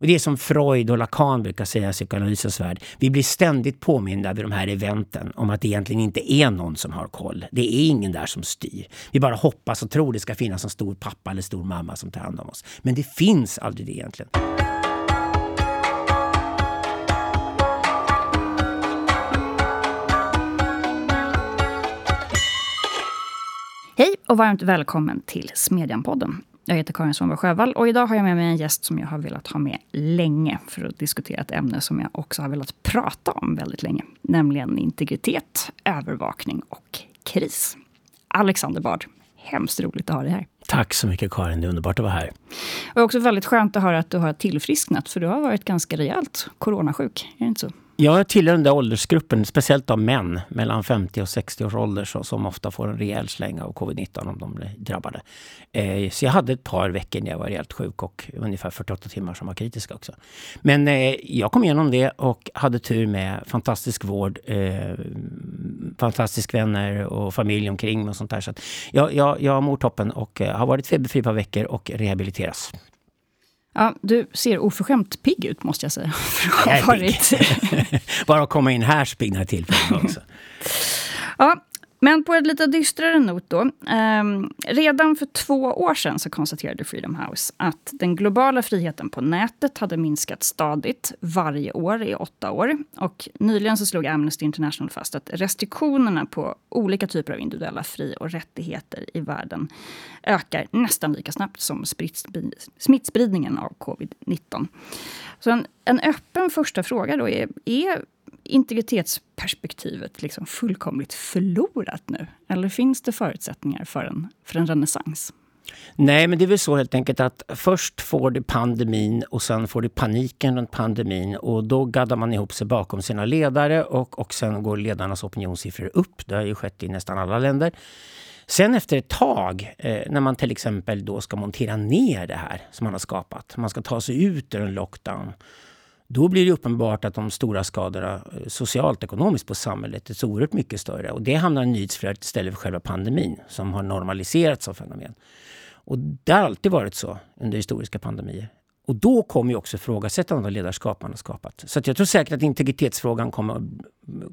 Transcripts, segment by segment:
Och det är som Freud och Lacan brukar säga i psykoanalysens värld. Vi blir ständigt påminda vid de här eventen om att det egentligen inte är någon som har koll. Det är ingen där som styr. Vi bara hoppas och tror det ska finnas en stor pappa eller stor mamma som tar hand om oss. Men det finns aldrig det egentligen. Hej och varmt välkommen till Smedjan-podden. Jag heter Karin Svanberg Sjövall och idag har jag med mig en gäst som jag har velat ha med länge för att diskutera ett ämne som jag också har velat prata om väldigt länge. Nämligen integritet, övervakning och kris. Alexander Bard, hemskt roligt att ha dig här. Tack så mycket Karin, det är underbart att vara här. Och också väldigt skönt att höra att du har tillfrisknat, för du har varit ganska rejält coronasjuk. Är det inte så? Jag tillhör den där åldersgruppen, speciellt av män mellan 50 och 60 års ålder så, som ofta får en rejäl släng av covid-19 om de blir drabbade. Eh, så jag hade ett par veckor när jag var rejält sjuk och ungefär 48 timmar som var kritiska också. Men eh, jag kom igenom det och hade tur med fantastisk vård, eh, fantastisk vänner och familj omkring mig och sånt där. Så jag, jag, jag mår toppen och eh, har varit feberfri ett par veckor och rehabiliteras. Ja, du ser oförskämt pigg ut måste jag säga. För att varit... Bara att komma in här så piggnar till också. ja, men på ett lite dystrare not då. Eh, redan för två år sedan så konstaterade Freedom House att den globala friheten på nätet hade minskat stadigt varje år i åtta år. Och nyligen så slog Amnesty International fast att restriktionerna på olika typer av individuella fri och rättigheter i världen ökar nästan lika snabbt som smittspridningen av covid-19. Så en, en öppen första fråga då är, är integritetsperspektivet liksom fullkomligt förlorat nu? Eller finns det förutsättningar för en, för en renässans? Nej, men det är väl så helt enkelt att först får du pandemin och sen får du paniken runt pandemin och då gaddar man ihop sig bakom sina ledare och, och sen går ledarnas opinionssiffror upp. Det har ju skett i nästan alla länder. Sen efter ett tag, eh, när man till exempel då ska montera ner det här som man har skapat, man ska ta sig ut ur en lockdown då blir det uppenbart att de stora skadorna eh, socialt ekonomiskt på samhället är så oerhört mycket större. Och det hamnar i nyhetsflödet istället för själva pandemin som har normaliserats som fenomen. Och det har alltid varit så under historiska pandemier. Och då kommer ju också ifrågasättandet av ledarskap man har skapat. Så jag tror säkert att integritetsfrågan kommer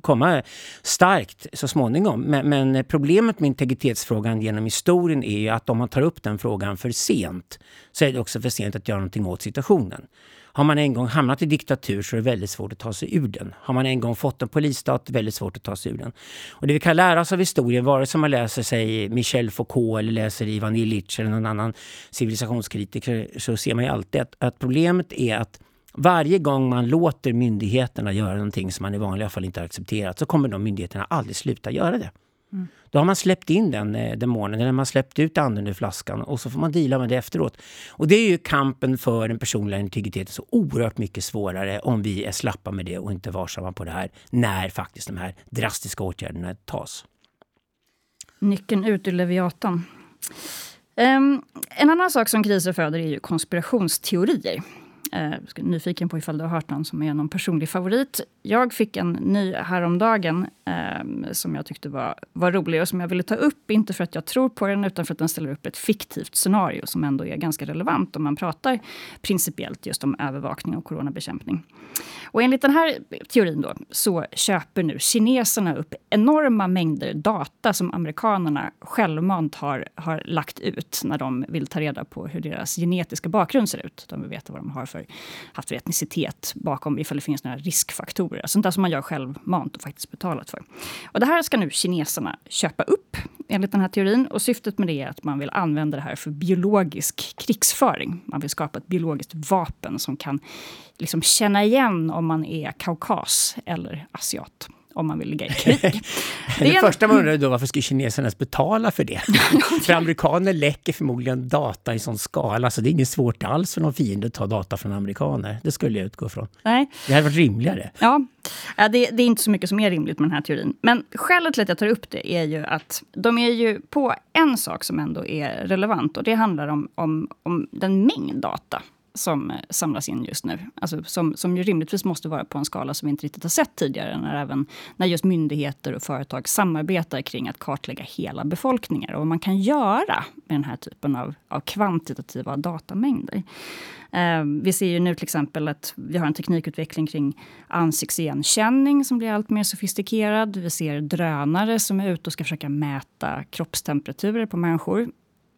komma starkt så småningom. Men, men, problemet med integritetsfrågan genom historien är ju att om man tar upp den frågan för sent så är det också för sent att göra någonting åt situationen. Har man en gång hamnat i diktatur så är det väldigt svårt att ta sig ur den. Har man en gång fått en polisstat, är det väldigt svårt att ta sig ur den. Och det vi kan lära oss av historien, vare sig man läser sig Michel Foucault eller läser Ivan Illich eller någon annan civilisationskritiker, så ser man ju alltid att, att problemet är att varje gång man låter myndigheterna göra någonting som man i vanliga fall inte har accepterat så kommer de myndigheterna aldrig sluta göra det. Mm. Då har man släppt in den eh, demonen, eller man släppt ut anden ur flaskan och så får man dela med det efteråt. Och det är ju kampen för den personliga integriteten så oerhört mycket svårare om vi är slappa med det och inte varsamma på det här när faktiskt de här drastiska åtgärderna tas. Nyckeln ut ur Leviatan. Um, en annan sak som kriser föder är ju konspirationsteorier. Eh, nyfiken på ifall du har hört någon som är någon personlig favorit. Jag fick en ny häromdagen eh, som jag tyckte var, var rolig och som jag ville ta upp. Inte för att jag tror på den, utan för att den ställer upp ett fiktivt scenario som ändå är ganska relevant om man pratar principiellt just om övervakning och coronabekämpning. Och enligt den här teorin då, så köper nu kineserna upp enorma mängder data som amerikanerna självmant har, har lagt ut när de vill ta reda på hur deras genetiska bakgrund ser ut. De vill veta vad de har för, haft för etnicitet bakom, ifall det finns några riskfaktorer. Sånt där som man gör självmant och faktiskt betalat för. Och det här ska nu kineserna köpa upp enligt den här teorin. Och syftet med det är att man vill använda det här för biologisk krigsföring. Man vill skapa ett biologiskt vapen som kan liksom känna igen om man är kaukas eller asiat om man vill ligga i krig. det, det första man undrar då, varför ska kineserna ens betala för det? för amerikaner läcker förmodligen data i sån skala, så det är inget svårt alls för någon fiende att ta data från amerikaner. Det skulle jag utgå från. Nej. Det hade varit rimligare. Ja, det, det, är inte så mycket som är rimligt med den här teorin. Men skälet till att jag tar upp det är ju att de är ju på en sak som ändå är relevant och det handlar om, om, om den mängd data som eh, samlas in just nu. Alltså som, som ju rimligtvis måste vara på en skala som vi inte riktigt har sett tidigare. När, även, när just myndigheter och företag samarbetar kring att kartlägga hela befolkningar. Och vad man kan göra med den här typen av, av kvantitativa datamängder. Eh, vi ser ju nu till exempel att vi har en teknikutveckling kring ansiktsigenkänning som blir allt mer sofistikerad. Vi ser drönare som är ute och ska försöka mäta kroppstemperaturer på människor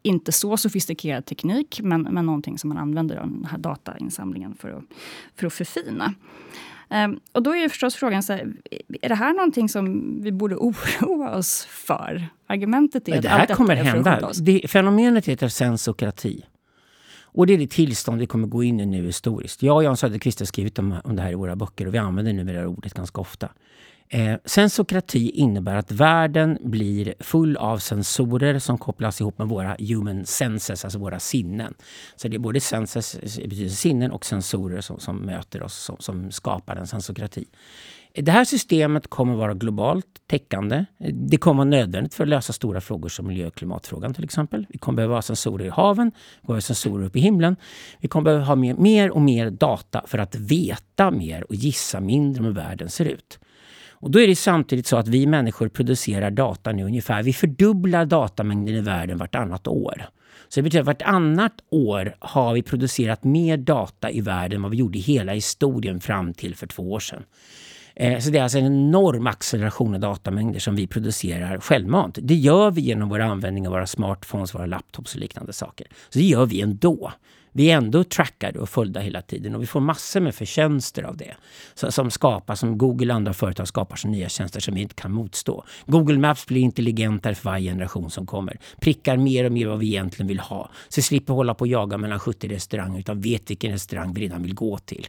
inte så sofistikerad teknik, men, men någonting som man använder den här datainsamlingen för att, för att förfina. Um, och då är ju förstås frågan, så här, är det här någonting som vi borde oroa oss för? Argumentet är att det här allt kommer hända. Det, fenomenet heter sensokrati. Och det är det tillstånd vi kommer gå in i nu historiskt. Jag och Jan Söderqvist har skrivit om, om det här i våra böcker och vi använder numera ordet ganska ofta. Eh, sensokrati innebär att världen blir full av sensorer som kopplas ihop med våra human senses, alltså våra sinnen. Så det är både senses, betyder sinnen, och sensorer som, som möter oss, som, som skapar en sensokrati. Det här systemet kommer vara globalt täckande. Det kommer vara nödvändigt för att lösa stora frågor som miljö och klimatfrågan till exempel. Vi kommer behöva ha sensorer i haven, vi kommer sensorer uppe i himlen. Vi kommer behöva ha mer, mer och mer data för att veta mer och gissa mindre om hur världen ser ut. Och då är det samtidigt så att vi människor producerar data nu ungefär. Vi fördubblar datamängden i världen vartannat år. Så det betyder att vartannat år har vi producerat mer data i världen än vad vi gjorde i hela historien fram till för två år sedan. Eh, så det är alltså en enorm acceleration av datamängder som vi producerar självmant. Det gör vi genom vår användning av våra smartphones, våra laptops och liknande saker. Så det gör vi ändå vi är ändå trackade och följda hela tiden och vi får massor med förtjänster av det. Så, som skapas, som Google och andra företag skapar som nya tjänster som vi inte kan motstå. Google Maps blir intelligentare för varje generation som kommer. Prickar mer och mer vad vi egentligen vill ha. Så vi slipper hålla på och jaga mellan 70 restauranger utan vet vilken restaurang vi redan vill gå till.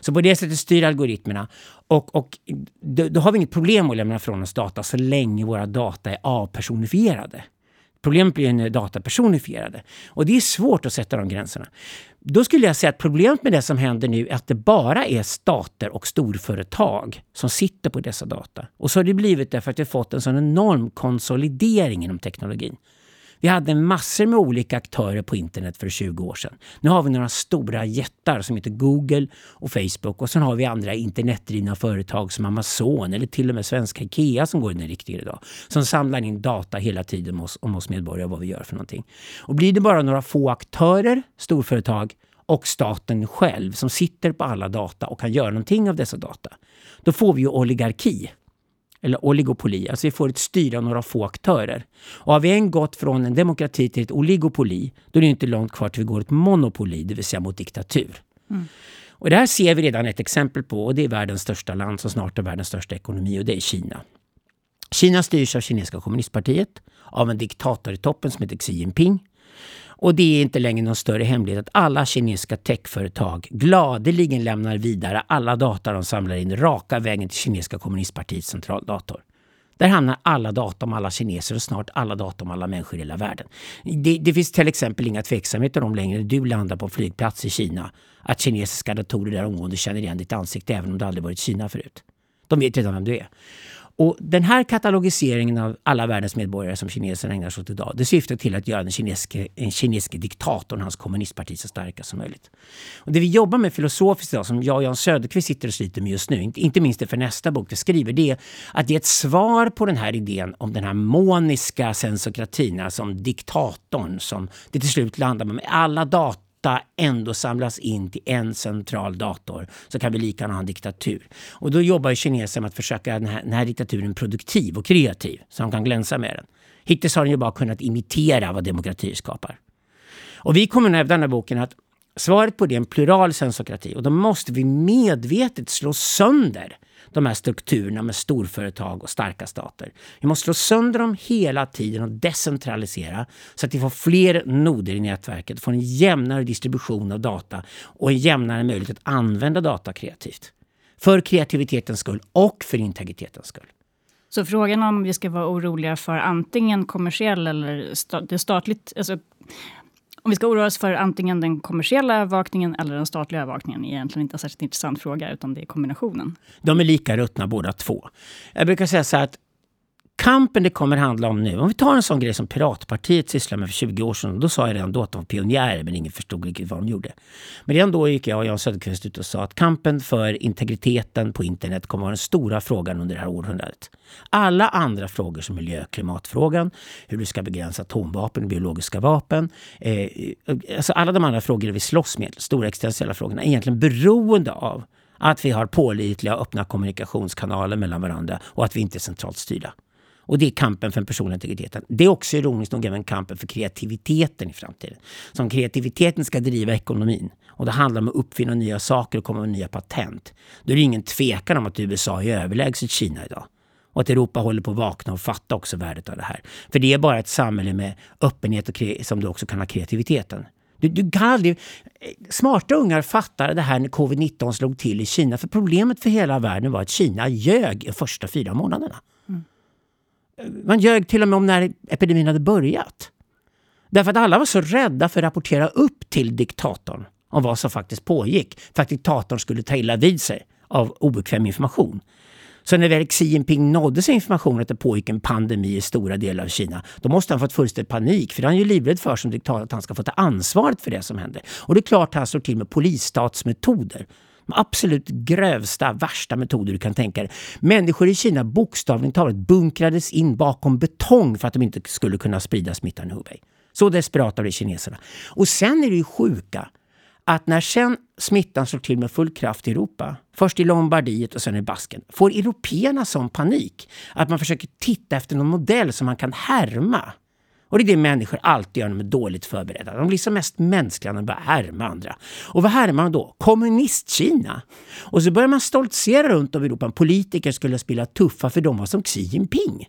Så på det sättet styr algoritmerna. Och, och då, då har vi inget problem att lämna från oss data så länge våra data är avpersonifierade. Problemet blir när data personifierade. Och det är svårt att sätta de gränserna. Då skulle jag säga att problemet med det som händer nu är att det bara är stater och storföretag som sitter på dessa data. Och så har det blivit därför att vi fått en sån enorm konsolidering inom teknologin. Vi hade massor med olika aktörer på internet för 20 år sedan. Nu har vi några stora jättar som heter Google och Facebook och sen har vi andra internetdrivna företag som Amazon eller till och med svenska Ikea som går i den riktningen idag. Som samlar in data hela tiden om oss, om oss medborgare vad vi gör för någonting. Och blir det bara några få aktörer, storföretag och staten själv som sitter på alla data och kan göra någonting av dessa data. Då får vi ju oligarki eller oligopoli, alltså vi får ett styre av några få aktörer. Och har vi än gått från en demokrati till ett oligopoli, då är det inte långt kvar till vi går ett monopoli, det vill säga mot diktatur. Mm. Och det här ser vi redan ett exempel på och det är världens största land som snart är världens största ekonomi och det är Kina. Kina styrs av kinesiska kommunistpartiet, av en diktator i toppen som heter Xi Jinping. Och det är inte längre någon större hemlighet att alla kinesiska techföretag gladeligen lämnar vidare alla data de samlar in raka vägen till kinesiska kommunistpartiets centraldator. Där hamnar alla data om alla kineser och snart alla data om alla människor i hela världen. Det, det finns till exempel inga tveksamheter om längre du landar på en flygplats i Kina att kinesiska datorer där omgående känner igen ditt ansikte även om du aldrig varit i Kina förut. De vet redan vem du är. Och den här katalogiseringen av alla världens medborgare som kineserna ägnar sig åt idag, det syftar till att göra den kinesiske, den kinesiske diktatorn, hans kommunistparti, så starka som möjligt. Och det vi jobbar med filosofiskt idag, som jag och Jan Söderqvist sitter och sliter med just nu, inte, inte minst för nästa bok vi skriver, det är att ge ett svar på den här idén om den här moniska sensokratin, alltså om diktatorn som det till slut landar med alla data data ändå samlas in till en central dator så kan vi lika gärna ha en diktatur. Och då jobbar kineserna med att försöka den här, den här diktaturen produktiv och kreativ så de kan glänsa med den. Hittills har den ju bara kunnat imitera vad demokratier skapar. Och vi kommer att hävda i den här boken att svaret på det är en plural sensokrati och då måste vi medvetet slå sönder de här strukturerna med storföretag och starka stater. Vi måste slå sönder dem hela tiden och decentralisera så att vi får fler noder i nätverket, får en jämnare distribution av data och en jämnare möjlighet att använda data kreativt. För kreativitetens skull och för integritetens skull. Så frågan om vi ska vara oroliga för antingen kommersiell eller sta det statligt, alltså om vi ska oroa oss för antingen den kommersiella övervakningen eller den statliga övervakningen är egentligen inte en särskilt intressant fråga, utan det är kombinationen. De är lika ruttna båda två. Jag brukar säga så här att kampen det kommer handla om nu, om vi tar en sån grej som Piratpartiet sysslade med för 20 år sedan, då sa jag redan då att de var pionjärer men ingen förstod riktigt vad de gjorde. Men redan då gick jag och Jan Söderqvist ut och sa att kampen för integriteten på internet kommer att vara den stora frågan under det här århundradet. Alla andra frågor som miljö och klimatfrågan, hur du ska begränsa atomvapen och biologiska vapen, eh, alltså alla de andra frågor vi slåss med, stora existentiella frågorna, är egentligen beroende av att vi har pålitliga och öppna kommunikationskanaler mellan varandra och att vi inte är centralt styrda. Och det är kampen för den personliga integriteten. Det är också ironiskt nog även kampen för kreativiteten i framtiden. Som kreativiteten ska driva ekonomin. Och det handlar om att uppfinna nya saker och komma med nya patent. Då är det ingen tvekan om att USA är överlägset Kina idag. Och att Europa håller på att vakna och fatta också värdet av det här. För det är bara ett samhälle med öppenhet och som du också kan ha kreativiteten. Du, du kan aldrig... Smarta ungar fattade det här när covid-19 slog till i Kina. För problemet för hela världen var att Kina ljög de första fyra månaderna. Man ljög till och med om när epidemin hade börjat. Därför att alla var så rädda för att rapportera upp till diktatorn om vad som faktiskt pågick. För att diktatorn skulle ta illa vid sig av obekväm information. Så när väl Xi Jinping nådde sig information att det pågick en pandemi i stora delar av Kina, då måste han fått fullständig panik. För han är ju livrädd för som diktator att han ska få ta ansvaret för det som händer. Och det är klart han slår till med polisstatsmetoder. De absolut grövsta, värsta metoder du kan tänka dig. Människor i Kina bokstavligt talat bunkrades in bakom betong för att de inte skulle kunna sprida smittan i Hubei. Så desperata blev kineserna. Och sen är det ju sjuka att när sen smittan slår till med full kraft i Europa, först i Lombardiet och sen i Basken, får européerna sån panik att man försöker titta efter någon modell som man kan härma. Och det är det människor alltid gör när de är dåligt förberedda. De blir som mest mänskliga när de börjar härma andra. Och vad härmar de då? Kommunist-Kina! Och så börjar man stoltsera runt om i Europa. Politiker skulle spela tuffa för de var som Xi Jinping.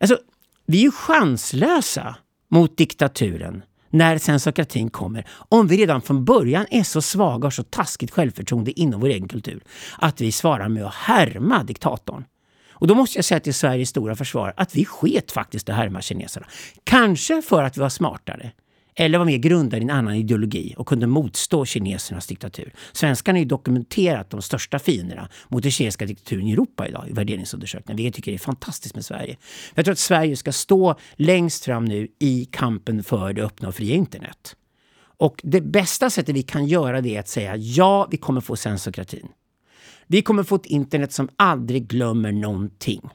Alltså, vi är ju chanslösa mot diktaturen när sensokratin kommer om vi redan från början är så svaga och har så taskigt självförtroende inom vår egen kultur att vi svarar med att härma diktatorn. Och då måste jag säga till Sveriges stora försvar att vi sket faktiskt att härma kineserna. Kanske för att vi var smartare eller var mer grundade i en annan ideologi och kunde motstå kinesernas diktatur. Svenskarna är ju dokumenterat de största fienderna mot den kinesiska diktaturen i Europa idag i värderingsundersökningar, vilket jag tycker är fantastiskt med Sverige. Jag tror att Sverige ska stå längst fram nu i kampen för det öppna och fria internet. Och det bästa sättet vi kan göra det är att säga ja, vi kommer få sensokratin. Vi kommer få ett internet som aldrig glömmer någonting.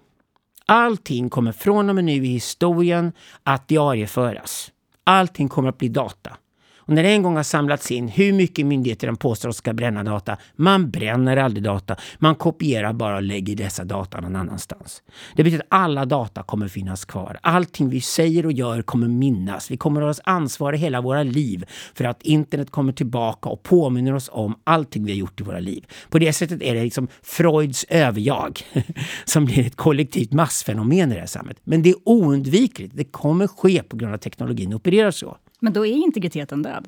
Allting kommer från och med nu i historien att diarieföras. Allting kommer att bli data. Och när det en gång har samlats in, hur mycket myndigheter de påstår att ska bränna data, man bränner aldrig data. Man kopierar bara och lägger dessa data någon annanstans. Det betyder att alla data kommer finnas kvar. Allting vi säger och gör kommer minnas. Vi kommer att ha ansvar i hela våra liv för att internet kommer tillbaka och påminner oss om allting vi har gjort i våra liv. På det sättet är det liksom Freuds överjag som blir ett kollektivt massfenomen i det här samhället. Men det är oundvikligt. Det kommer ske på grund av att teknologin opererar så. Men då är integriteten död?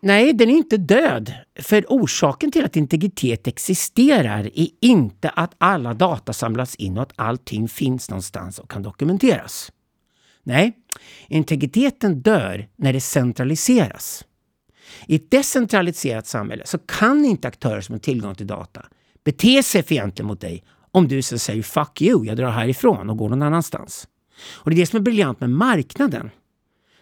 Nej, den är inte död. För orsaken till att integritet existerar är inte att alla data samlas in och att allting finns någonstans och kan dokumenteras. Nej, integriteten dör när det centraliseras. I ett decentraliserat samhälle så kan inte aktörer som har tillgång till data bete sig fientligt mot dig om du så säger “fuck you, jag drar härifrån” och går någon annanstans. Och det är det som är briljant med marknaden.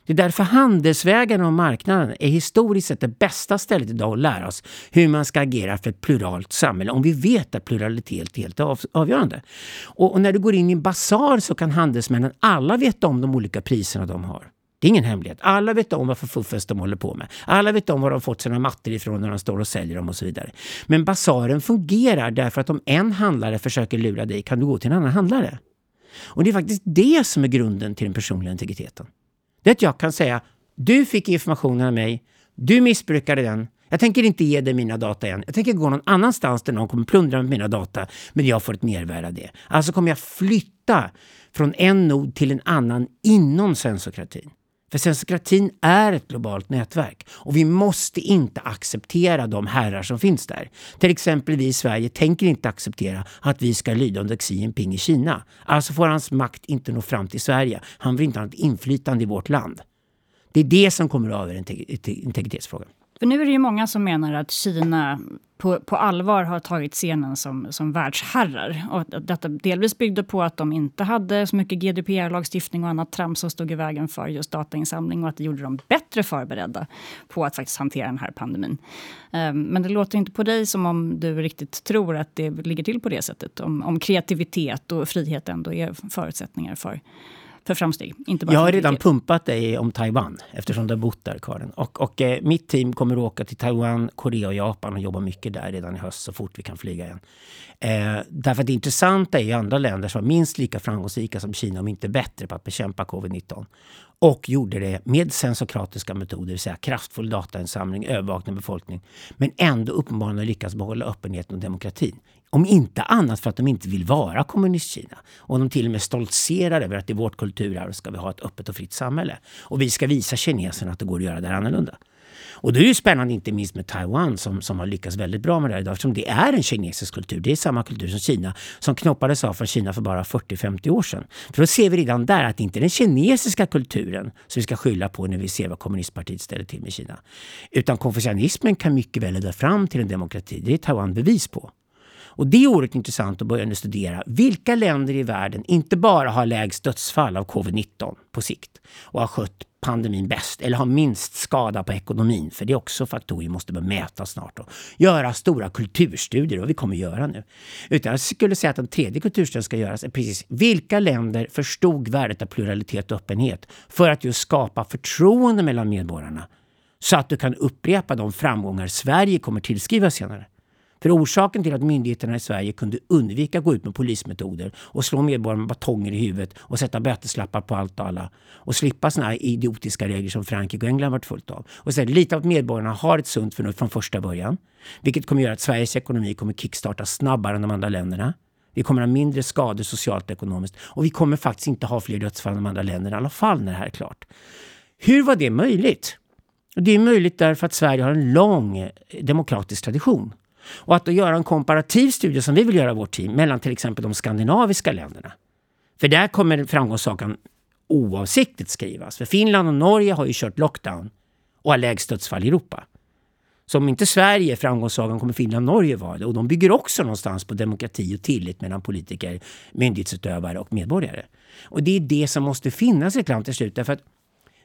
Det är därför handelsvägarna och marknaden är historiskt sett det bästa stället idag att lära oss hur man ska agera för ett pluralt samhälle. Om vi vet att pluralitet är helt avgörande. Och, och, när du går in i en basar så kan handelsmännen alla veta om de olika priserna de har. Det är ingen hemlighet. Alla vet om vad för fuffens de håller på med. Alla vet om var de fått sina mattor ifrån när de står och säljer dem och så vidare. Men basaren fungerar därför att om en handlare försöker lura dig kan du gå till en annan handlare. Och det är faktiskt det som är grunden till den personliga integriteten. Det är att jag kan säga, du fick informationen av mig, du missbrukade den, jag tänker inte ge dig mina data igen. Jag tänker gå någon annanstans där någon kommer plundra med mina data, men jag får ett mervärde av det. Alltså kommer jag flytta från en nod till en annan inom sensokratin. För sensokratin är ett globalt nätverk och vi måste inte acceptera de herrar som finns där. Till exempel vi i Sverige tänker inte acceptera att vi ska lyda under Xi Jinping i Kina. Alltså får hans makt inte nå fram till Sverige. Han vill inte ha något inflytande i vårt land. Det är det som kommer att integritetsfrågan. För nu är det ju många som menar att Kina på, på allvar har tagit scenen som, som världsherrar. Och att detta delvis byggde på att de inte hade så mycket GDPR-lagstiftning och annat trams som stod i vägen för just datainsamling och att det gjorde dem bättre förberedda på att faktiskt hantera den här pandemin. Um, men det låter inte på dig som om du riktigt tror att det ligger till på det sättet. Om, om kreativitet och frihet ändå är förutsättningar för för framsteg. Inte bara jag har redan pumpat dig om Taiwan eftersom du har bott där Karin. Och, och eh, mitt team kommer att åka till Taiwan, Korea och Japan och jobba mycket där redan i höst så fort vi kan flyga igen. Eh, därför att det intressanta är ju andra länder som var minst lika framgångsrika som Kina, om inte bättre, på att bekämpa covid-19. Och gjorde det med sensokratiska metoder, det vill säga kraftfull datainsamling, övervakning av befolkning. Men ändå uppenbarligen lyckas behålla öppenheten och demokratin. Om inte annat för att de inte vill vara kommunistkina. Och de till och med stoltserar över att i vårt kulturarv ska vi ha ett öppet och fritt samhälle. Och vi ska visa kineserna att det går att göra det här annorlunda. Och det är ju spännande inte minst med Taiwan som, som har lyckats väldigt bra med det här idag eftersom det är en kinesisk kultur. Det är samma kultur som Kina som knoppades av från Kina för bara 40-50 år sedan. För då ser vi redan där att det inte är den kinesiska kulturen som vi ska skylla på när vi ser vad kommunistpartiet ställer till med Kina. Utan konfucianismen kan mycket väl leda fram till en demokrati. Det är Taiwan bevis på. Och det är oerhört intressant att börja studera vilka länder i världen inte bara har lägst dödsfall av covid-19 på sikt och har skött pandemin bäst eller har minst skada på ekonomin. För det är också faktorer vi måste börja mäta snart och göra stora kulturstudier, vad vi kommer göra nu. Utan jag skulle säga att den tredje kulturstudien ska göras är precis vilka länder förstod värdet av pluralitet och öppenhet för att just skapa förtroende mellan medborgarna så att du kan upprepa de framgångar Sverige kommer tillskriva senare. För orsaken till att myndigheterna i Sverige kunde undvika att gå ut med polismetoder och slå medborgarna med batonger i huvudet och sätta böteslappar på allt och alla och slippa såna här idiotiska regler som Frankrike och England varit fullt av. Och sen lita på att medborgarna har ett sunt förnuft från första början. Vilket kommer göra att Sveriges ekonomi kommer kickstarta snabbare än de andra länderna. Vi kommer ha mindre skador socialt och ekonomiskt. Och vi kommer faktiskt inte ha fler dödsfall än de andra länderna i alla fall när det här är klart. Hur var det möjligt? Det är möjligt därför att Sverige har en lång demokratisk tradition. Och att då göra en komparativ studie som vi vill göra i vårt team mellan till exempel de skandinaviska länderna. För där kommer framgångssagan oavsiktligt skrivas. För Finland och Norge har ju kört lockdown och har lägst dödsfall i Europa. Så om inte Sverige är framgångssagan kommer Finland och Norge vara det. Och de bygger också någonstans på demokrati och tillit mellan politiker, myndighetsutövare och medborgare. Och det är det som måste finnas i ett land till slut. Därför att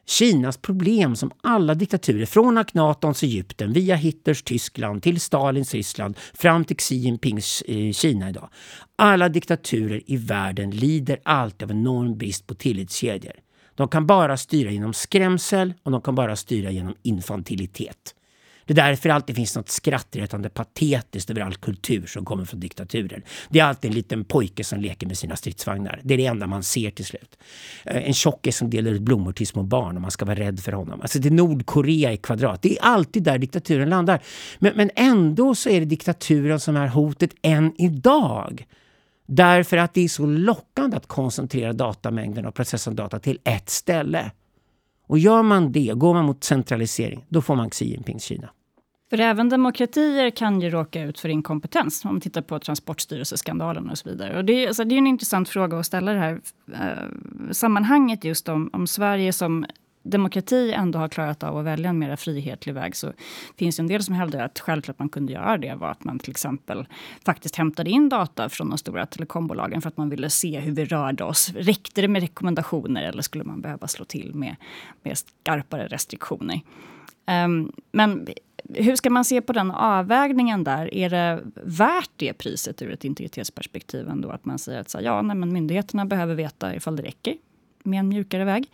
Kinas problem som alla diktaturer, från Aknatons Egypten via Hitlers Tyskland till Stalins Ryssland fram till Xi Jinpings eh, Kina idag. Alla diktaturer i världen lider alltid av enorm brist på tillitskedjor. De kan bara styra genom skrämsel och de kan bara styra genom infantilitet. Det är därför det alltid finns något skrattretande patetiskt över all kultur som kommer från diktaturer. Det är alltid en liten pojke som leker med sina stridsvagnar. Det är det enda man ser till slut. Eh, en tjockis som delar ut blommor till små barn och man ska vara rädd för honom. Alltså det är Nordkorea i kvadrat. Det är alltid där diktaturen landar. Men, men ändå så är det diktaturen som är hotet än idag. Därför att det är så lockande att koncentrera datamängden och processa data till ett ställe. Och gör man det, går man mot centralisering, då får man Xi Jinpings Kina. För även demokratier kan ju råka ut för inkompetens, om man tittar på Transportstyrelseskandalen och så vidare. Och det, är, alltså, det är en intressant fråga att ställa det här eh, sammanhanget just om, om Sverige som demokrati ändå har klarat av att välja en mer frihetlig väg så finns det en del som hävdar att självklart man kunde göra det var att man till exempel faktiskt hämtade in data från de stora telekombolagen för att man ville se hur vi rörde oss. Räckte det med rekommendationer eller skulle man behöva slå till med, med skarpare restriktioner? Um, men hur ska man se på den avvägningen där? Är det värt det priset ur ett integritetsperspektiv ändå? Att man säger att så, ja, nej, men myndigheterna behöver veta ifall det räcker med en mjukare väg.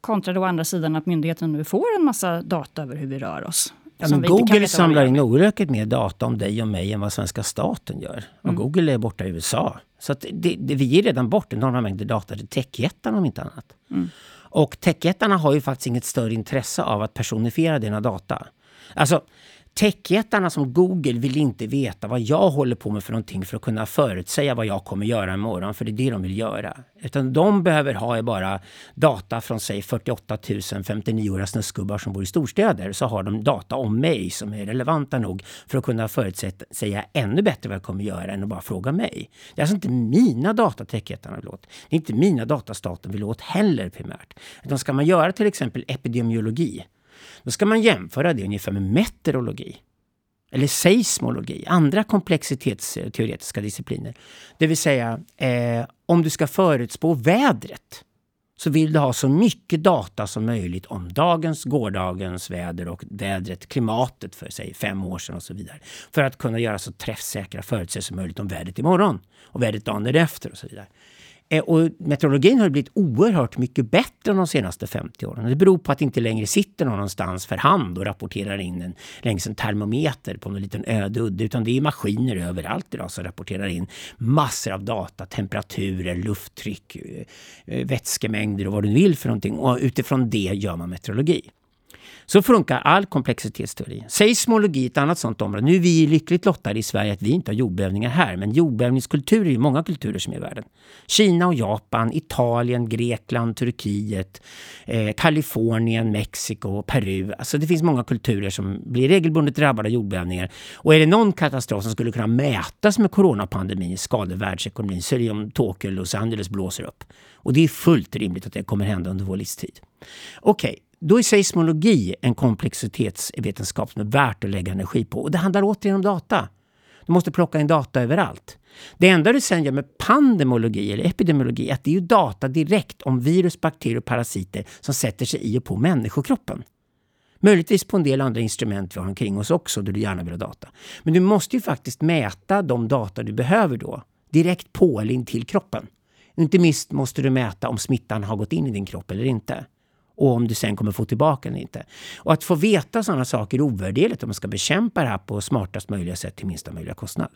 Kontra då andra sidan att myndigheterna nu får en massa data över hur vi rör oss. Ja, men Google samlar in oerhört mer data om dig och mig än vad svenska staten gör. Och mm. Google är borta i USA. Så det, det, vi ger redan bort enorma mängder data till techjättarna om inte annat. Mm. Och techjättarna har ju faktiskt inget större intresse av att personifiera dina data. Alltså, Techjättarna som Google vill inte veta vad jag håller på med för någonting för att kunna förutsäga vad jag kommer göra imorgon, för det är det de vill göra. Utan de behöver ha bara data från säg 48 000 59-åriga snuskgubbar som bor i storstäder. Så har de data om mig som är relevanta nog för att kunna förutsäga ännu bättre vad jag kommer göra än att bara fråga mig. Det är alltså inte mina data techjättarna vill åt. Det är inte mina data staten vill åt heller primärt. Utan ska man göra till exempel epidemiologi då ska man jämföra det ungefär med meteorologi. Eller seismologi, andra komplexitetsteoretiska discipliner. Det vill säga, eh, om du ska förutspå vädret så vill du ha så mycket data som möjligt om dagens, gårdagens väder och vädret, klimatet för sig fem år sedan och så vidare. För att kunna göra så träffsäkra förutsägelser som möjligt om vädret imorgon och vädret dagen därefter och så vidare. Eh, och meteorologin har blivit oerhört mycket bättre de senaste 50 åren. Det beror på att det inte längre sitter någon någonstans för hand och rapporterar in en, längs en termometer på någon liten öde udde. Utan det är maskiner överallt idag som rapporterar in massor av data. Temperaturer, lufttryck, eh, vätskemängder och vad du vill för någonting. Och utifrån det gör man meteorologi. Så funkar all komplexitetsteori. Seismologi är ett annat sånt område. Nu är vi lyckligt lottade i Sverige att vi inte har jordbävningar här, men jordbävningskulturer är ju många kulturer som är i världen. Kina och Japan, Italien, Grekland, Turkiet, eh, Kalifornien, Mexiko, Peru. Alltså det finns många kulturer som blir regelbundet drabbade av jordbävningar. Och är det någon katastrof som skulle kunna mätas med coronapandemin, skador världsekonomin, så är det om Tokyo eller Los Angeles blåser upp. Och det är fullt rimligt att det kommer hända under vår livstid. Okej, okay. Då är seismologi en komplexitetsvetenskap som är värt att lägga energi på. Och det handlar återigen om data. Du måste plocka in data överallt. Det enda du sen gör med pandemologi eller epidemiologi är att det är data direkt om virus, bakterier och parasiter som sätter sig i och på människokroppen. Möjligtvis på en del andra instrument vi har omkring oss också, där du gärna vill ha data. Men du måste ju faktiskt mäta de data du behöver då, direkt på eller in till kroppen. Inte minst måste du mäta om smittan har gått in i din kropp eller inte och om du sen kommer få tillbaka den eller inte. Och att få veta sådana saker är ovärderligt om man ska bekämpa det här på smartast möjliga sätt till minsta möjliga kostnad.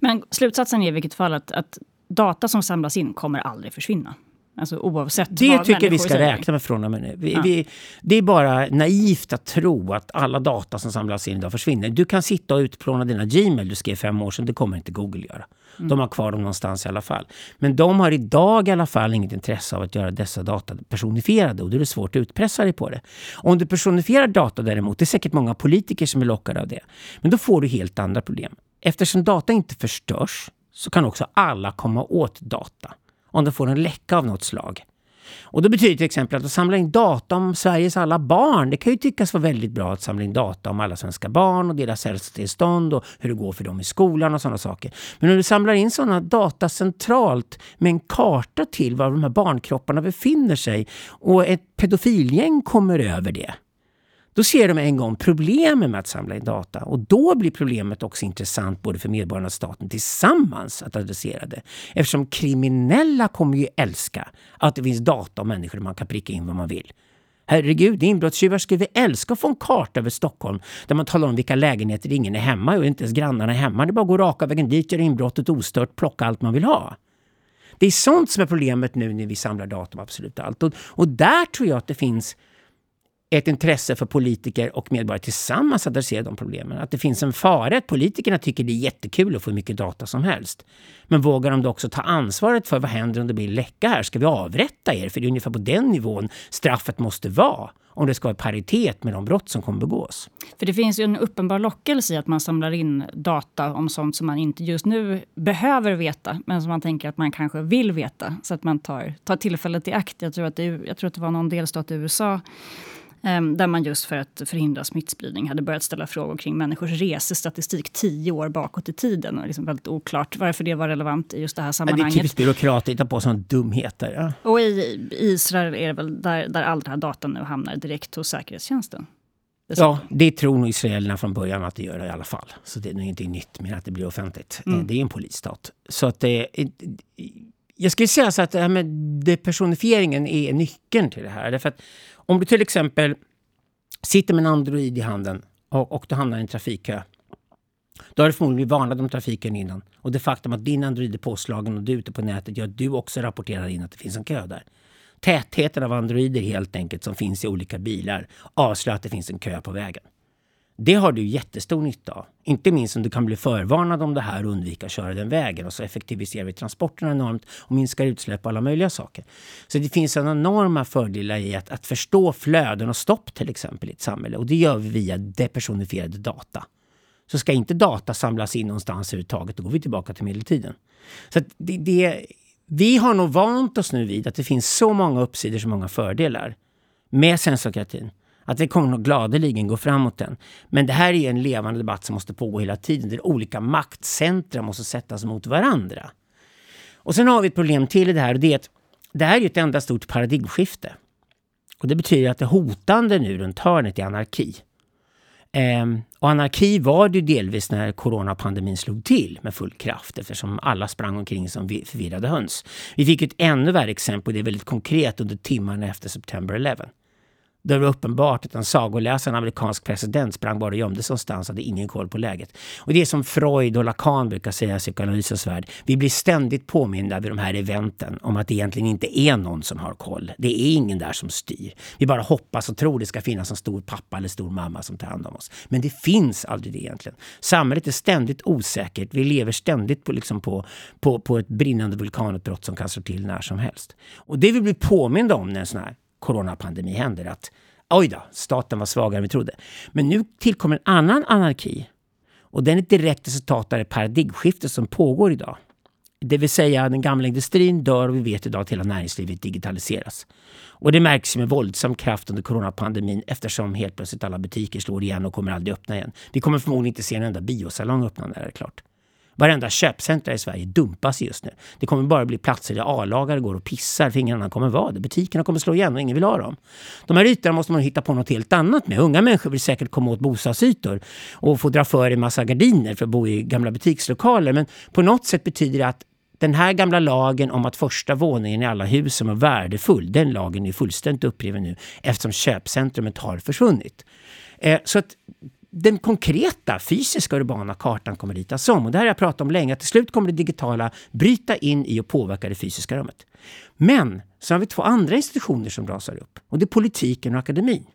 Men slutsatsen är i vilket fall att, att data som samlas in kommer aldrig försvinna. Alltså oavsett Det vad tycker vi ska säger. räkna med från och med nu. Ja. det är bara naivt att tro att alla data som samlas in idag försvinner. Du kan sitta och utplåna dina Gmail du skrev fem år sedan. Det kommer inte Google göra. Mm. De har kvar dem någonstans i alla fall. Men de har idag i alla fall inget intresse av att göra dessa data personifierade och då är det svårt att utpressa dig på det. Om du personifierar data däremot, det är säkert många politiker som är lockade av det. Men då får du helt andra problem. Eftersom data inte förstörs så kan också alla komma åt data om de får en läcka av något slag. Och då betyder till exempel att samla in data om Sveriges alla barn. Det kan ju tyckas vara väldigt bra att samla in data om alla svenska barn och deras hälsotillstånd och hur det går för dem i skolan och sådana saker. Men om du samlar in sådana data centralt med en karta till var de här barnkropparna befinner sig och ett pedofilgäng kommer över det då ser de en gång problemen med att samla in data och då blir problemet också intressant både för medborgarna och staten tillsammans att adressera det. Eftersom kriminella kommer ju älska att det finns data om människor man kan pricka in vad man vill. Herregud, inbrottstjuvar skulle älska att få en karta över Stockholm där man talar om vilka lägenheter ingen är hemma och inte ens grannarna är hemma. Det är bara att gå raka vägen dit, göra inbrottet ostört, plocka allt man vill ha. Det är sånt som är problemet nu när vi samlar data om absolut allt. Och, och där tror jag att det finns ett intresse för politiker och medborgare tillsammans att adressera de problemen. Att det finns en fara att politikerna tycker det är jättekul att få hur mycket data som helst. Men vågar de då också ta ansvaret för vad händer om det blir läcka här? Ska vi avrätta er? För det är ungefär på den nivån straffet måste vara om det ska vara paritet med de brott som kommer begås. För det finns ju en uppenbar lockelse i att man samlar in data om sånt som man inte just nu behöver veta, men som man tänker att man kanske vill veta. Så att man tar, tar tillfället i akt. Jag tror att det, jag tror att det var någon delstat i USA där man just för att förhindra smittspridning hade börjat ställa frågor kring människors resestatistik tio år bakåt i tiden. Och liksom väldigt oklart varför det var relevant i just det här sammanhanget. det är typiskt byråkrater hitta på sådana dumheter. Ja. Och i Israel är det väl där, där all den här datan nu hamnar direkt hos säkerhetstjänsten. Det ja, det tror nog israelerna från början att det gör i alla fall. Så det är nog inte nytt med att det blir offentligt. Mm. Det är en polisstat. Så att det, jag skulle säga så att det här med depersonifieringen är nyckeln till det här. Därför att om du till exempel sitter med en Android i handen och, och du hamnar i en trafikkö. Då har du förmodligen blivit varnad om trafiken innan. Och det faktum att din Android är påslagen och du är ute på nätet gör att du också rapporterar in att det finns en kö där. Tätheten av Androider helt enkelt som finns i olika bilar avslöjar att det finns en kö på vägen. Det har du jättestor nytta av. Inte minst om du kan bli förvarnad om det här och undvika att köra den vägen. Och så effektiviserar vi transporterna enormt och minskar utsläpp och alla möjliga saker. Så det finns en enorma fördelar i att, att förstå flöden och stopp till exempel i ett samhälle. Och det gör vi via depersonifierade data. Så ska inte data samlas in någonstans överhuvudtaget, då går vi tillbaka till medeltiden. Så det, det, vi har nog vant oss nu vid att det finns så många uppsidor, så många fördelar med sensorkratin att vi kommer nog gladeligen gå framåt den. Men det här är en levande debatt som måste pågå hela tiden. Där olika maktcentra måste sättas mot varandra. Och sen har vi ett problem till i det här och det är att det här är ett enda stort paradigmskifte. Och det betyder att det hotande nu runt hörnet är anarki. Ehm, och anarki var det delvis när coronapandemin slog till med full kraft eftersom alla sprang omkring som förvirrade höns. Vi fick ett ännu värre exempel, det är väldigt konkret, under timmarna efter September 11. Där det var uppenbart att en sagoläsande amerikansk president sprang bara och gömde sig någonstans och hade ingen koll på läget. Och det är som Freud och Lacan brukar säga i psykoanalysens värld. Vi blir ständigt påminda vid de här eventen om att det egentligen inte är någon som har koll. Det är ingen där som styr. Vi bara hoppas och tror det ska finnas en stor pappa eller stor mamma som tar hand om oss. Men det finns aldrig det egentligen. Samhället är ständigt osäkert. Vi lever ständigt på, liksom på, på, på ett brinnande vulkanutbrott som kan slå till när som helst. Och det vi blir påminda om när en sån här coronapandemi händer att oj då, staten var svagare än vi trodde. Men nu tillkommer en annan anarki. Och den är ett direkt resultat av det paradigmskifte som pågår idag. Det vill säga den gamla industrin dör och vi vet idag att hela näringslivet digitaliseras. Och det märks med våldsam kraft under coronapandemin eftersom helt plötsligt alla butiker slår igen och kommer aldrig öppna igen. Vi kommer förmodligen inte se en enda biosalong öppna när det är klart. Varenda köpcentra i Sverige dumpas just nu. Det kommer bara bli platser där A-lagare går och pissar för ingen annan kommer vara det. Butikerna kommer slå igen och ingen vill ha dem. De här ytorna måste man hitta på något helt annat med. Unga människor vill säkert komma åt bostadsytor och få dra för en massa gardiner för att bo i gamla butikslokaler. Men på något sätt betyder det att den här gamla lagen om att första våningen i alla hus som är värdefull, den lagen är fullständigt uppriven nu eftersom köpcentrumet har försvunnit. Eh, så att den konkreta fysiska urbana kartan kommer ritas om. Och det här har jag pratat om länge, att till slut kommer det digitala bryta in i och påverka det fysiska rummet. Men så har vi två andra institutioner som rasar upp och det är politiken och akademin.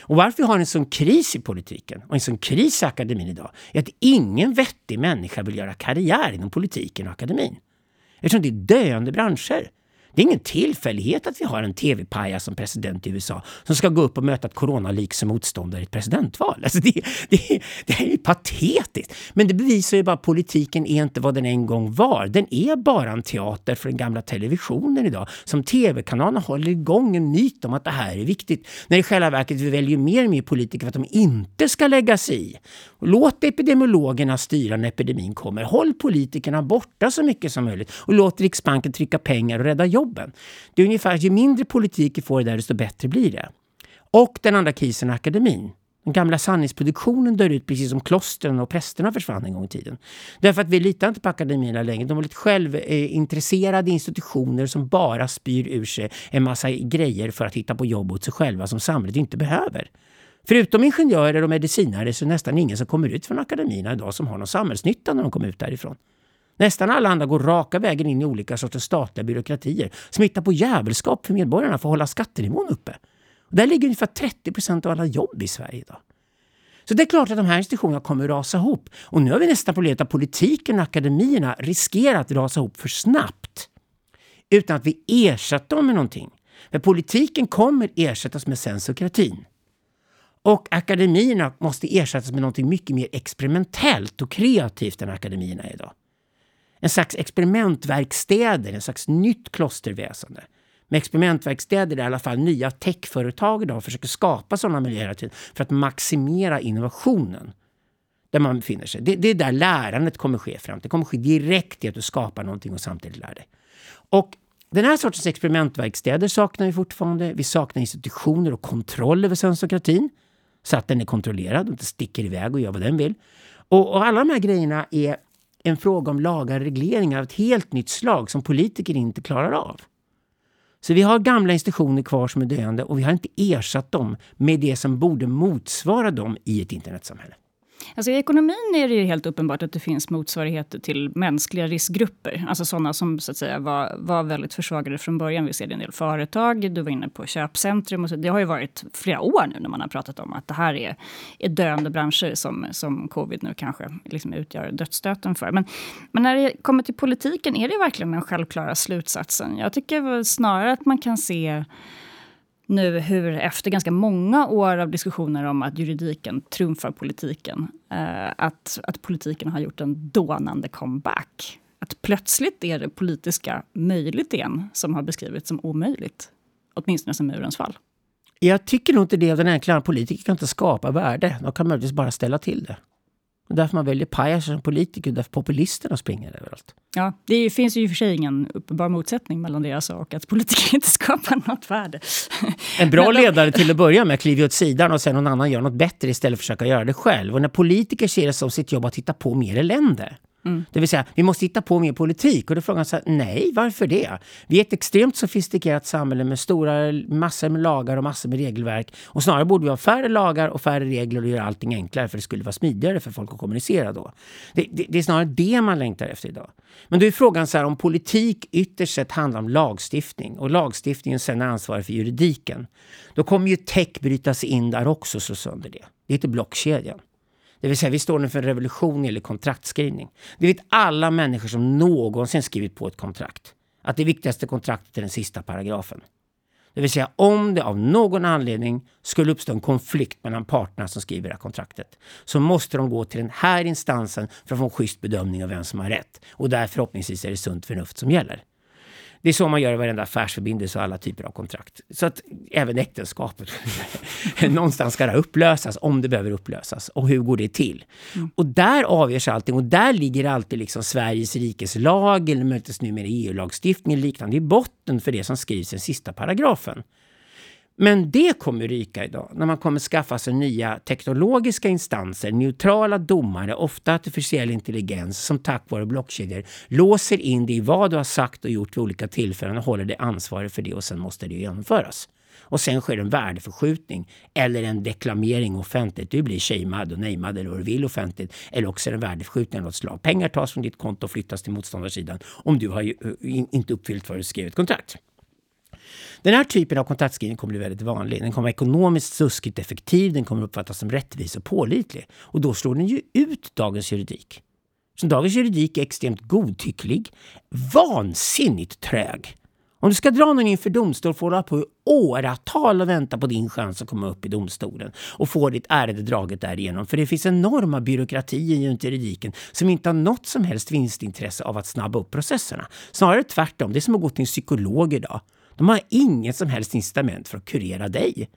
Och varför vi har en sån kris i politiken och en sån kris i akademin idag är att ingen vettig människa vill göra karriär inom politiken och akademin. Eftersom det är döende branscher. Det är ingen tillfällighet att vi har en tv-pajas som president i USA som ska gå upp och möta ett coronalik som motståndare i ett presidentval. Alltså det, det, det är ju patetiskt. Men det bevisar ju bara att politiken är inte vad den en gång var. Den är bara en teater för den gamla televisionen idag. Som tv-kanalerna håller igång en myt om att det här är viktigt. När i själva verket vi väljer mer och mer politiker för att de inte ska lägga sig i. Låt epidemiologerna styra när epidemin kommer. Håll politikerna borta så mycket som möjligt och låt Riksbanken trycka pengar och rädda jobben. Det är ungefär, ju mindre politik vi får där, desto bättre blir det. Och den andra krisen är akademin. Den gamla sanningsproduktionen dör ut precis som klostren och prästerna försvann en gång i tiden. Därför att vi litar inte på akademierna längre. De är lite självintresserade institutioner som bara spyr ur sig en massa grejer för att hitta på jobb åt sig själva som samhället inte behöver. Förutom ingenjörer och medicinare så är det nästan ingen som kommer ut från akademierna idag som har någon samhällsnytta när de kommer ut därifrån. Nästan alla andra går raka vägen in i olika sorters statliga byråkratier som hittar på jävelskap för medborgarna för att hålla skattenivån uppe. Och där ligger ungefär 30 procent av alla jobb i Sverige idag. Så det är klart att de här institutionerna kommer att rasa ihop. Och nu har vi nästan problemet att politiken och akademierna riskerar att rasa ihop för snabbt. Utan att vi ersätter dem med någonting. För politiken kommer ersättas med sensokratin. Och akademierna måste ersättas med någonting mycket mer experimentellt och kreativt än akademierna är idag. En slags experimentverkstäder, en slags nytt klosterväsende. Med experimentverkstäder där i alla fall nya techföretag idag försöker skapa sådana miljöer för att maximera innovationen där man befinner sig. Det, det, är där lärandet kommer ske fram. Det kommer ske direkt i att du skapar någonting och samtidigt lär dig. Och den här sortens experimentverkstäder saknar vi fortfarande. Vi saknar institutioner och kontroll över sensokratin så att den är kontrollerad och inte sticker iväg och gör vad den vill. Och, och alla de här grejerna är en fråga om lagar och regleringar av ett helt nytt slag som politiker inte klarar av. Så vi har gamla institutioner kvar som är döende och vi har inte ersatt dem med det som borde motsvara dem i ett internetsamhälle. Alltså I ekonomin är det ju helt uppenbart att det finns motsvarigheter till mänskliga riskgrupper. Alltså sådana som så att säga, var, var väldigt försvagade från början. Vi ser det i en del företag. Du var inne på köpcentrum. Och så. Det har ju varit flera år nu när man har pratat om att det här är, är döende branscher som, som covid nu kanske liksom utgör dödsstöten för. Men, men när det kommer till politiken, är det verkligen den självklara slutsatsen? Jag tycker snarare att man kan se nu hur efter ganska många år av diskussioner om att juridiken trumfar politiken, eh, att, att politiken har gjort en dånande comeback. Att plötsligt är det politiska möjligt igen som har beskrivits som omöjligt. Åtminstone som murens fall. Jag tycker nog inte det. Den enkla politiker kan inte skapa värde. De kan möjligtvis bara ställa till det. Och därför man väljer pajaser som politiker, därför populisterna springer överallt. Ja, det finns ju i och för sig ingen uppenbar motsättning mellan det jag sa och att politiker inte skapar något värde. En bra ledare till att börja med kliver åt sidan och sen någon annan gör något bättre istället för att försöka göra det själv. Och när politiker ser det som sitt jobb att hitta på mer elände, Mm. Det vill säga, vi måste hitta på mer politik. Och då frågar han så här, nej, varför det? Vi är ett extremt sofistikerat samhälle med stora massor med lagar och massor med regelverk. Och snarare borde vi ha färre lagar och färre regler och göra allting enklare för det skulle vara smidigare för folk att kommunicera då. Det, det, det är snarare det man längtar efter idag. Men då är frågan så här, om politik ytterst sett handlar om lagstiftning och lagstiftningen sen är ansvarig för juridiken. Då kommer ju tech brytas in där också så sönder det. Det heter blockkedjan. Det vill säga, vi står inför en revolution eller kontraktskrivning. Det vet alla människor som någonsin skrivit på ett kontrakt. Att det viktigaste kontraktet är den sista paragrafen. Det vill säga, om det av någon anledning skulle uppstå en konflikt mellan parterna som skriver det här kontraktet så måste de gå till den här instansen för att få en schysst bedömning av vem som har rätt. Och där förhoppningsvis är det sunt förnuft som gäller. Det är så man gör i varenda affärsförbindelse och alla typer av kontrakt. Så att även äktenskapet. Någonstans ska det upplösas om det behöver upplösas. Och hur går det till? Mm. Och där avgörs allting. Och där ligger alltid liksom Sveriges rikes lag eller möjligtvis numera EU-lagstiftning liknande i botten för det som skrivs i den sista paragrafen. Men det kommer ryka idag när man kommer skaffa sig nya teknologiska instanser, neutrala domare, ofta artificiell intelligens som tack vare blockkedjor låser in dig i vad du har sagt och gjort vid olika tillfällen och håller dig ansvarig för det och sen måste det genomföras. Och sen sker en värdeförskjutning eller en deklamering offentligt. Du blir shamead och namead eller vad du vill offentligt. Eller också är det en värdeförskjutning av något slag. Pengar tas från ditt konto och flyttas till motståndarsidan om du har eh, inte uppfyllt vad du skrev ett kontrakt. Den här typen av kontaktskrivning kommer bli väldigt vanlig. Den kommer vara ekonomiskt suskigt effektiv, den kommer uppfattas som rättvis och pålitlig. Och då slår den ju ut dagens juridik. Så dagens juridik är extremt godtycklig, vansinnigt trög. Om du ska dra någon inför domstol får du hålla på åratal och vänta på din chans att komma upp i domstolen och få ditt ärende draget därigenom. För det finns enorma byråkratier i juridiken som inte har något som helst vinstintresse av att snabba upp processerna. Snarare tvärtom, det är som att gå till en psykolog idag. De har inget som helst incitament för att kurera dig.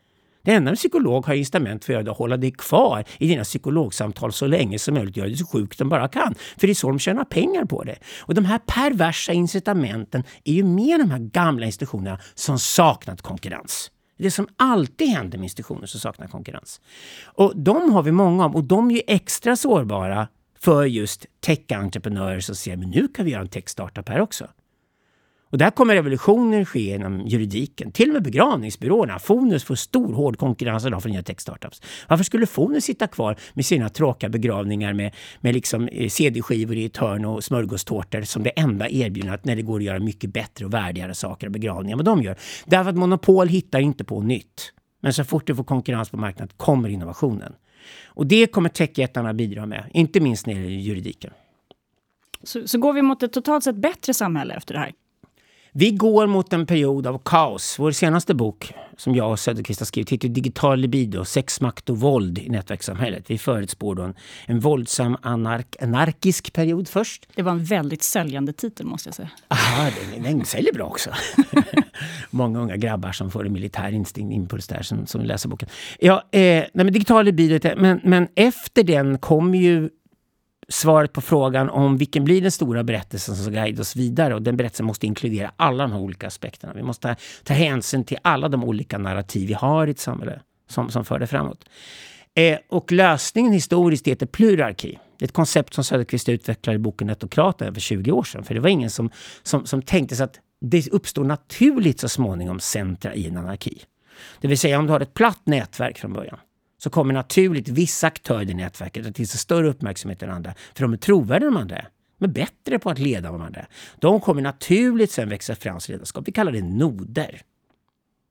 Det enda en psykolog har incitament för att göra är att hålla dig kvar i dina psykologsamtal så länge som möjligt. Göra dig så sjuk de bara kan. För det är så de tjänar pengar på det. Och de här perversa incitamenten är ju med de här gamla institutionerna som saknat konkurrens. Det som alltid händer med institutioner som saknar konkurrens. Och de har vi många av och de är ju extra sårbara för just tech-entreprenörer som ser men nu kan vi göra en tech-startup här också. Och där kommer revolutioner ske inom juridiken. Till och med begravningsbyråerna. Fonus får stor hård konkurrens idag från nya tech-startups. Varför skulle Fonus sitta kvar med sina tråkiga begravningar med, med liksom eh, CD-skivor i ett hörn och smörgåstårtor som det enda erbjudandet när det går att göra mycket bättre och värdigare saker och begravningar än vad de gör? Därför att monopol hittar inte på nytt. Men så fort du får konkurrens på marknaden kommer innovationen. Och det kommer techjättarna bidra med, inte minst när det gäller juridiken. Så, så går vi mot ett totalt sett bättre samhälle efter det här? Vi går mot en period av kaos. Vår senaste bok, som jag och Söderqvist har skrivit, heter Digital libido, sex, makt och våld i nätverkssamhället. Vi förutspår då en, en våldsam anark, anarkisk period först. Det var en väldigt säljande titel måste jag säga. Ja, den, den säljer bra också. Många unga grabbar som får en militär instinkt, impuls där, som, som läser boken. Ja, eh, nej, men Digital libido, men, men efter den kommer ju svaret på frågan om vilken blir den stora berättelsen som ska guida oss vidare. Och den berättelsen måste inkludera alla de här olika aspekterna. Vi måste ta hänsyn till alla de olika narrativ vi har i ett samhälle som, som för det framåt. Eh, och lösningen historiskt heter plurarki. Det är ett koncept som Söderqvist utvecklade i boken Etokraten för 20 år sedan. För det var ingen som, som, som tänkte sig att det uppstår naturligt så småningom centra i en anarki. Det vill säga om du har ett platt nätverk från början så kommer naturligt vissa aktörer i nätverket att tillse större uppmärksamhet än andra. För de är trovärdiga än de andra. De är bättre på att leda än de andra. De kommer naturligt sen växa fram som ledarskap. Vi kallar det noder.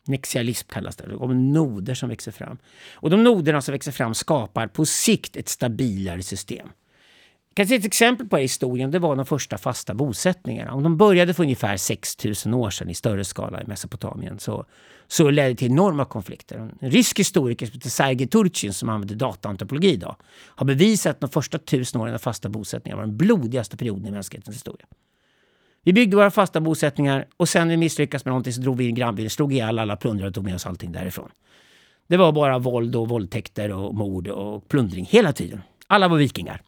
Nexialism kallas det. Det kommer noder som växer fram. Och de noderna som växer fram skapar på sikt ett stabilare system. Kanske ett exempel på det i historien det var de första fasta bosättningarna. Om de började för ungefär 6000 år sedan i större skala i Mesopotamien så, så ledde det till enorma konflikter. En rysk historiker som heter Sergej Turchin som använder dataantropologi idag har bevisat att de första tusen åren av fasta bosättningar var den blodigaste perioden i mänsklighetens historia. Vi byggde våra fasta bosättningar och sen när vi misslyckades med någonting så drog vi in grannbyn, slog ihjäl alla plundrare och tog med oss allting därifrån. Det var bara våld och våldtäkter och mord och plundring hela tiden. Alla var vikingar.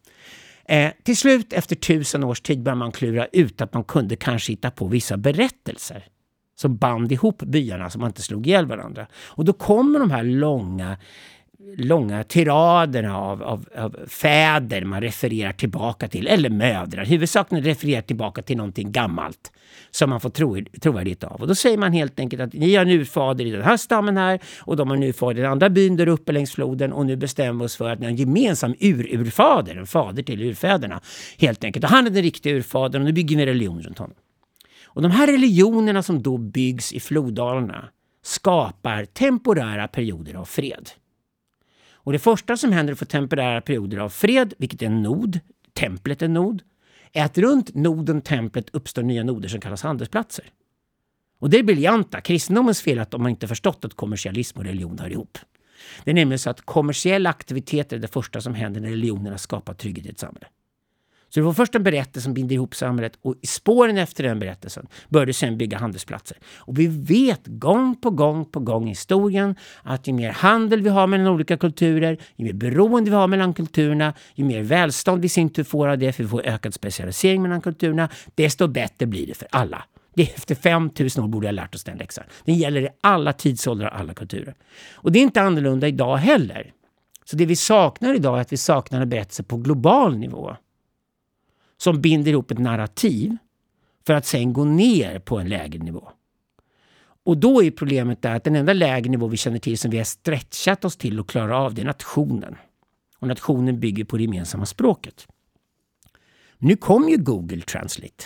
Eh, till slut, efter tusen års tid, började man klura ut att man kunde kanske hitta på vissa berättelser som band ihop byarna så man inte slog ihjäl varandra. Och då kommer de här långa långa tiraderna av, av, av, fäder man refererar tillbaka till, eller mödrar. Huvudsakligen refererar tillbaka till någonting gammalt som man får tro, trovärdighet av. Och då säger man helt enkelt att ni har en urfader i den här stammen här och de har en urfader i den andra byn där uppe längs floden och nu bestämmer vi oss för att ni har en gemensam ururfader, en fader till urfäderna. Helt enkelt. Och han är den riktiga urfadern och nu bygger vi en religion runt honom. Och de här religionerna som då byggs i floddalarna skapar temporära perioder av fred. Och det första som händer för temporära perioder av fred, vilket är en nod, templet är en nod, är att runt noden, templet, uppstår nya noder som kallas handelsplatser. Och det är briljanta. Kristendomens fel är att de har inte förstått att kommersialism och religion hör ihop. Det är nämligen så att kommersiella aktiviteter är det första som händer när religionerna skapar trygghet i ett samhälle. Så du får först en berättelse som binder ihop samhället och i spåren efter den berättelsen börjar du sen bygga handelsplatser. Och vi vet gång på gång på gång i historien att ju mer handel vi har mellan olika kulturer, ju mer beroende vi har mellan kulturerna, ju mer välstånd vi sin tur får av det, för vi får ökad specialisering mellan kulturerna, desto bättre blir det för alla. Det efter 5000 år borde jag ha lärt oss den läxan. Den gäller i alla tidsåldrar och alla kulturer. Och det är inte annorlunda idag heller. Så det vi saknar idag är att vi saknar en berättelse på global nivå som binder ihop ett narrativ för att sen gå ner på en lägre nivå. Och då är problemet där att den enda lägre nivå vi känner till som vi har stretchat oss till och klarar av, det är nationen. Och nationen bygger på det gemensamma språket. Nu kommer ju Google Translate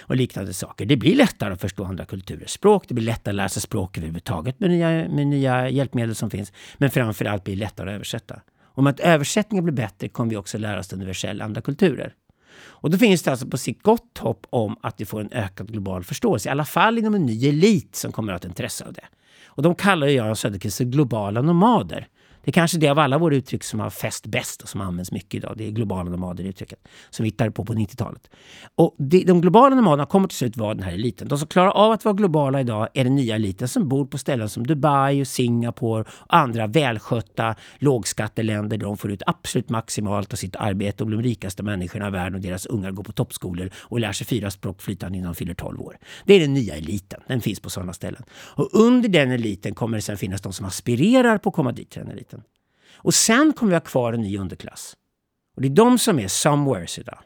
och liknande saker. Det blir lättare att förstå andra kulturers språk. Det blir lättare att lära sig språk överhuvudtaget med nya, med nya hjälpmedel som finns. Men framförallt blir det lättare att översätta. Om att översättningen blir bättre kommer vi också lära oss universella andra kulturer. Och då finns det alltså på sikt gott hopp om att vi får en ökad global förståelse, i alla fall inom en ny elit som kommer att ha ett intresse av det. Och de kallar Göran Söderqvist för globala nomader. Det är kanske det av alla våra uttryck som har fäst bäst och som används mycket idag. Det är globala nomader uttrycket som vi hittade på på 90-talet. Och det, de globala nomaderna kommer till slut vara den här eliten. De som klarar av att vara globala idag är den nya eliten som bor på ställen som Dubai, och Singapore och andra välskötta lågskatteländer där de får ut absolut maximalt av sitt arbete och blir de rikaste människorna i världen och deras ungar går på toppskolor och lär sig fyra språk flytande innan de fyller 12 år. Det är den nya eliten. Den finns på sådana ställen. Och under den eliten kommer det sen finnas de som aspirerar på att komma dit till den eliten. Och sen kommer vi ha kvar en ny underklass. Och det är de som är somewheres idag.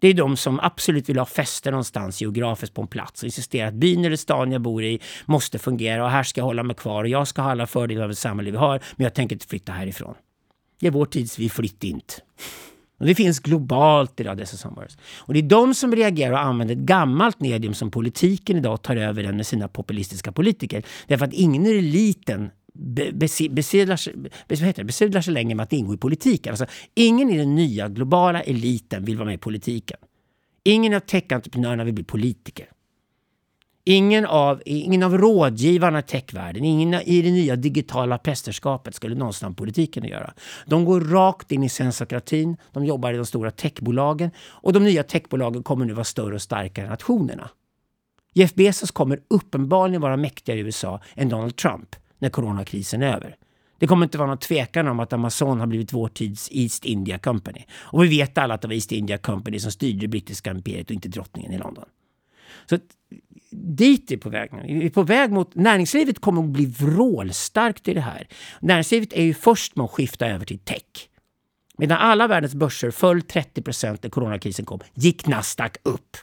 Det är de som absolut vill ha fäste någonstans geografiskt på en plats och insisterar att byn eller stan jag bor i måste fungera och här ska jag hålla mig kvar och jag ska ha alla fördelar av det samhälle vi har men jag tänker inte flytta härifrån. Det är vår tids vi flytt inte. Och det finns globalt idag, dessa somewheres. Och det är de som reagerar och använder ett gammalt medium som politiken idag tar över den med sina populistiska politiker. Därför att ingen i eliten besudlar sig, länge sig längre med att ingå i politiken. Alltså, ingen i den nya globala eliten vill vara med i politiken. Ingen av tech-entreprenörerna vill bli politiker. Ingen av, ingen av rådgivarna i techvärlden, ingen i det nya digitala prästerskapet skulle någonsin ha politiken att göra. De går rakt in i sensokratin, de jobbar i de stora techbolagen och de nya techbolagen kommer nu vara större och starkare än nationerna. Jeff Bezos kommer uppenbarligen vara mäktigare i USA än Donald Trump när coronakrisen är över. Det kommer inte vara någon tvekan om att Amazon har blivit vår tids East India Company. Och vi vet alla att det var East India Company som styrde det brittiska imperiet och inte drottningen i London. Så dit är vi på väg nu. Vi är på väg mot... Näringslivet kommer att bli vrålstarkt i det här. Näringslivet är ju först med att skifta över till tech. Medan alla världens börser föll 30 procent när coronakrisen kom, gick Nasdaq upp.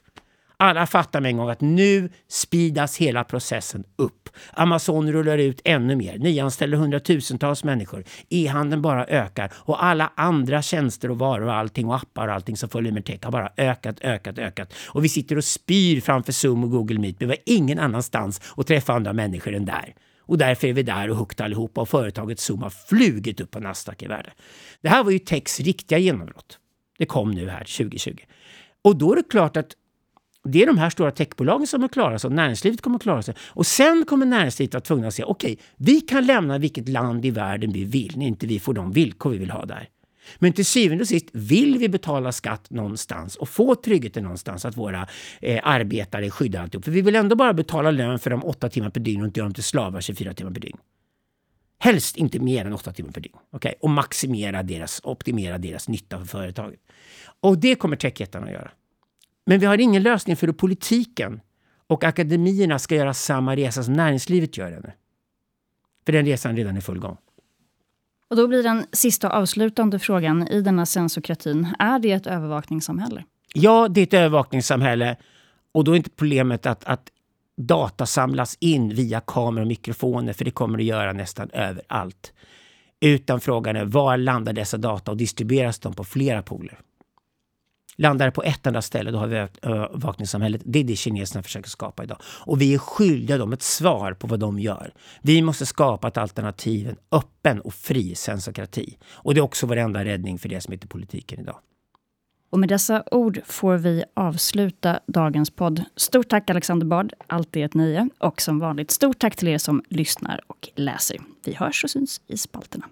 Alla fattar med en gång att nu speedas hela processen upp. Amazon rullar ut ännu mer, nyanställer hundratusentals människor. E-handeln bara ökar och alla andra tjänster och varor och allting och appar och allting som följer med tech har bara ökat, ökat, ökat. Och vi sitter och spyr framför Zoom och Google Meet, vi var ingen annanstans att träffa andra människor än där. Och därför är vi där och hooked allihopa och företaget Zoom har flugit upp på Nasdaq i värde. Det här var ju Techs riktiga genombrott. Det kom nu här 2020. Och då är det klart att det är de här stora techbolagen som kommer klara sig och näringslivet kommer klara sig. Och sen kommer näringslivet vara tvungna att säga okej, okay, vi kan lämna vilket land i världen vi vill när inte vi får de villkor vi vill ha där. Men till syvende och sist vill vi betala skatt någonstans och få tryggheten någonstans att våra eh, arbetare är skyddade alltihop. För vi vill ändå bara betala lön för de åtta timmar per dygn och inte göra dem till slavar 24 timmar per dygn. Helst inte mer än åtta timmar per dygn. Okay? Och maximera deras, optimera deras nytta för företaget. Och det kommer techjättarna att göra. Men vi har ingen lösning för hur politiken och akademierna ska göra samma resa som näringslivet gör ännu. För den resan redan är full gång. Och då blir den sista avslutande frågan i denna sensokratin. Är det ett övervakningssamhälle? Ja, det är ett övervakningssamhälle. Och då är inte problemet att, att data samlas in via kameror och mikrofoner, för det kommer det göra nästan överallt. Utan frågan är var landar dessa data och distribueras de på flera pooler? Landar det på ett enda ställe, då har vi övervakningssamhället. Det är det kineserna försöker skapa idag. Och vi är skyldiga dem ett svar på vad de gör. Vi måste skapa ett alternativ, en öppen och fri sensokrati. Och det är också vår enda räddning för det som heter politiken idag. Och med dessa ord får vi avsluta dagens podd. Stort tack Alexander Bard, alltid ett nöje. Och som vanligt, stort tack till er som lyssnar och läser. Vi hörs och syns i spalterna.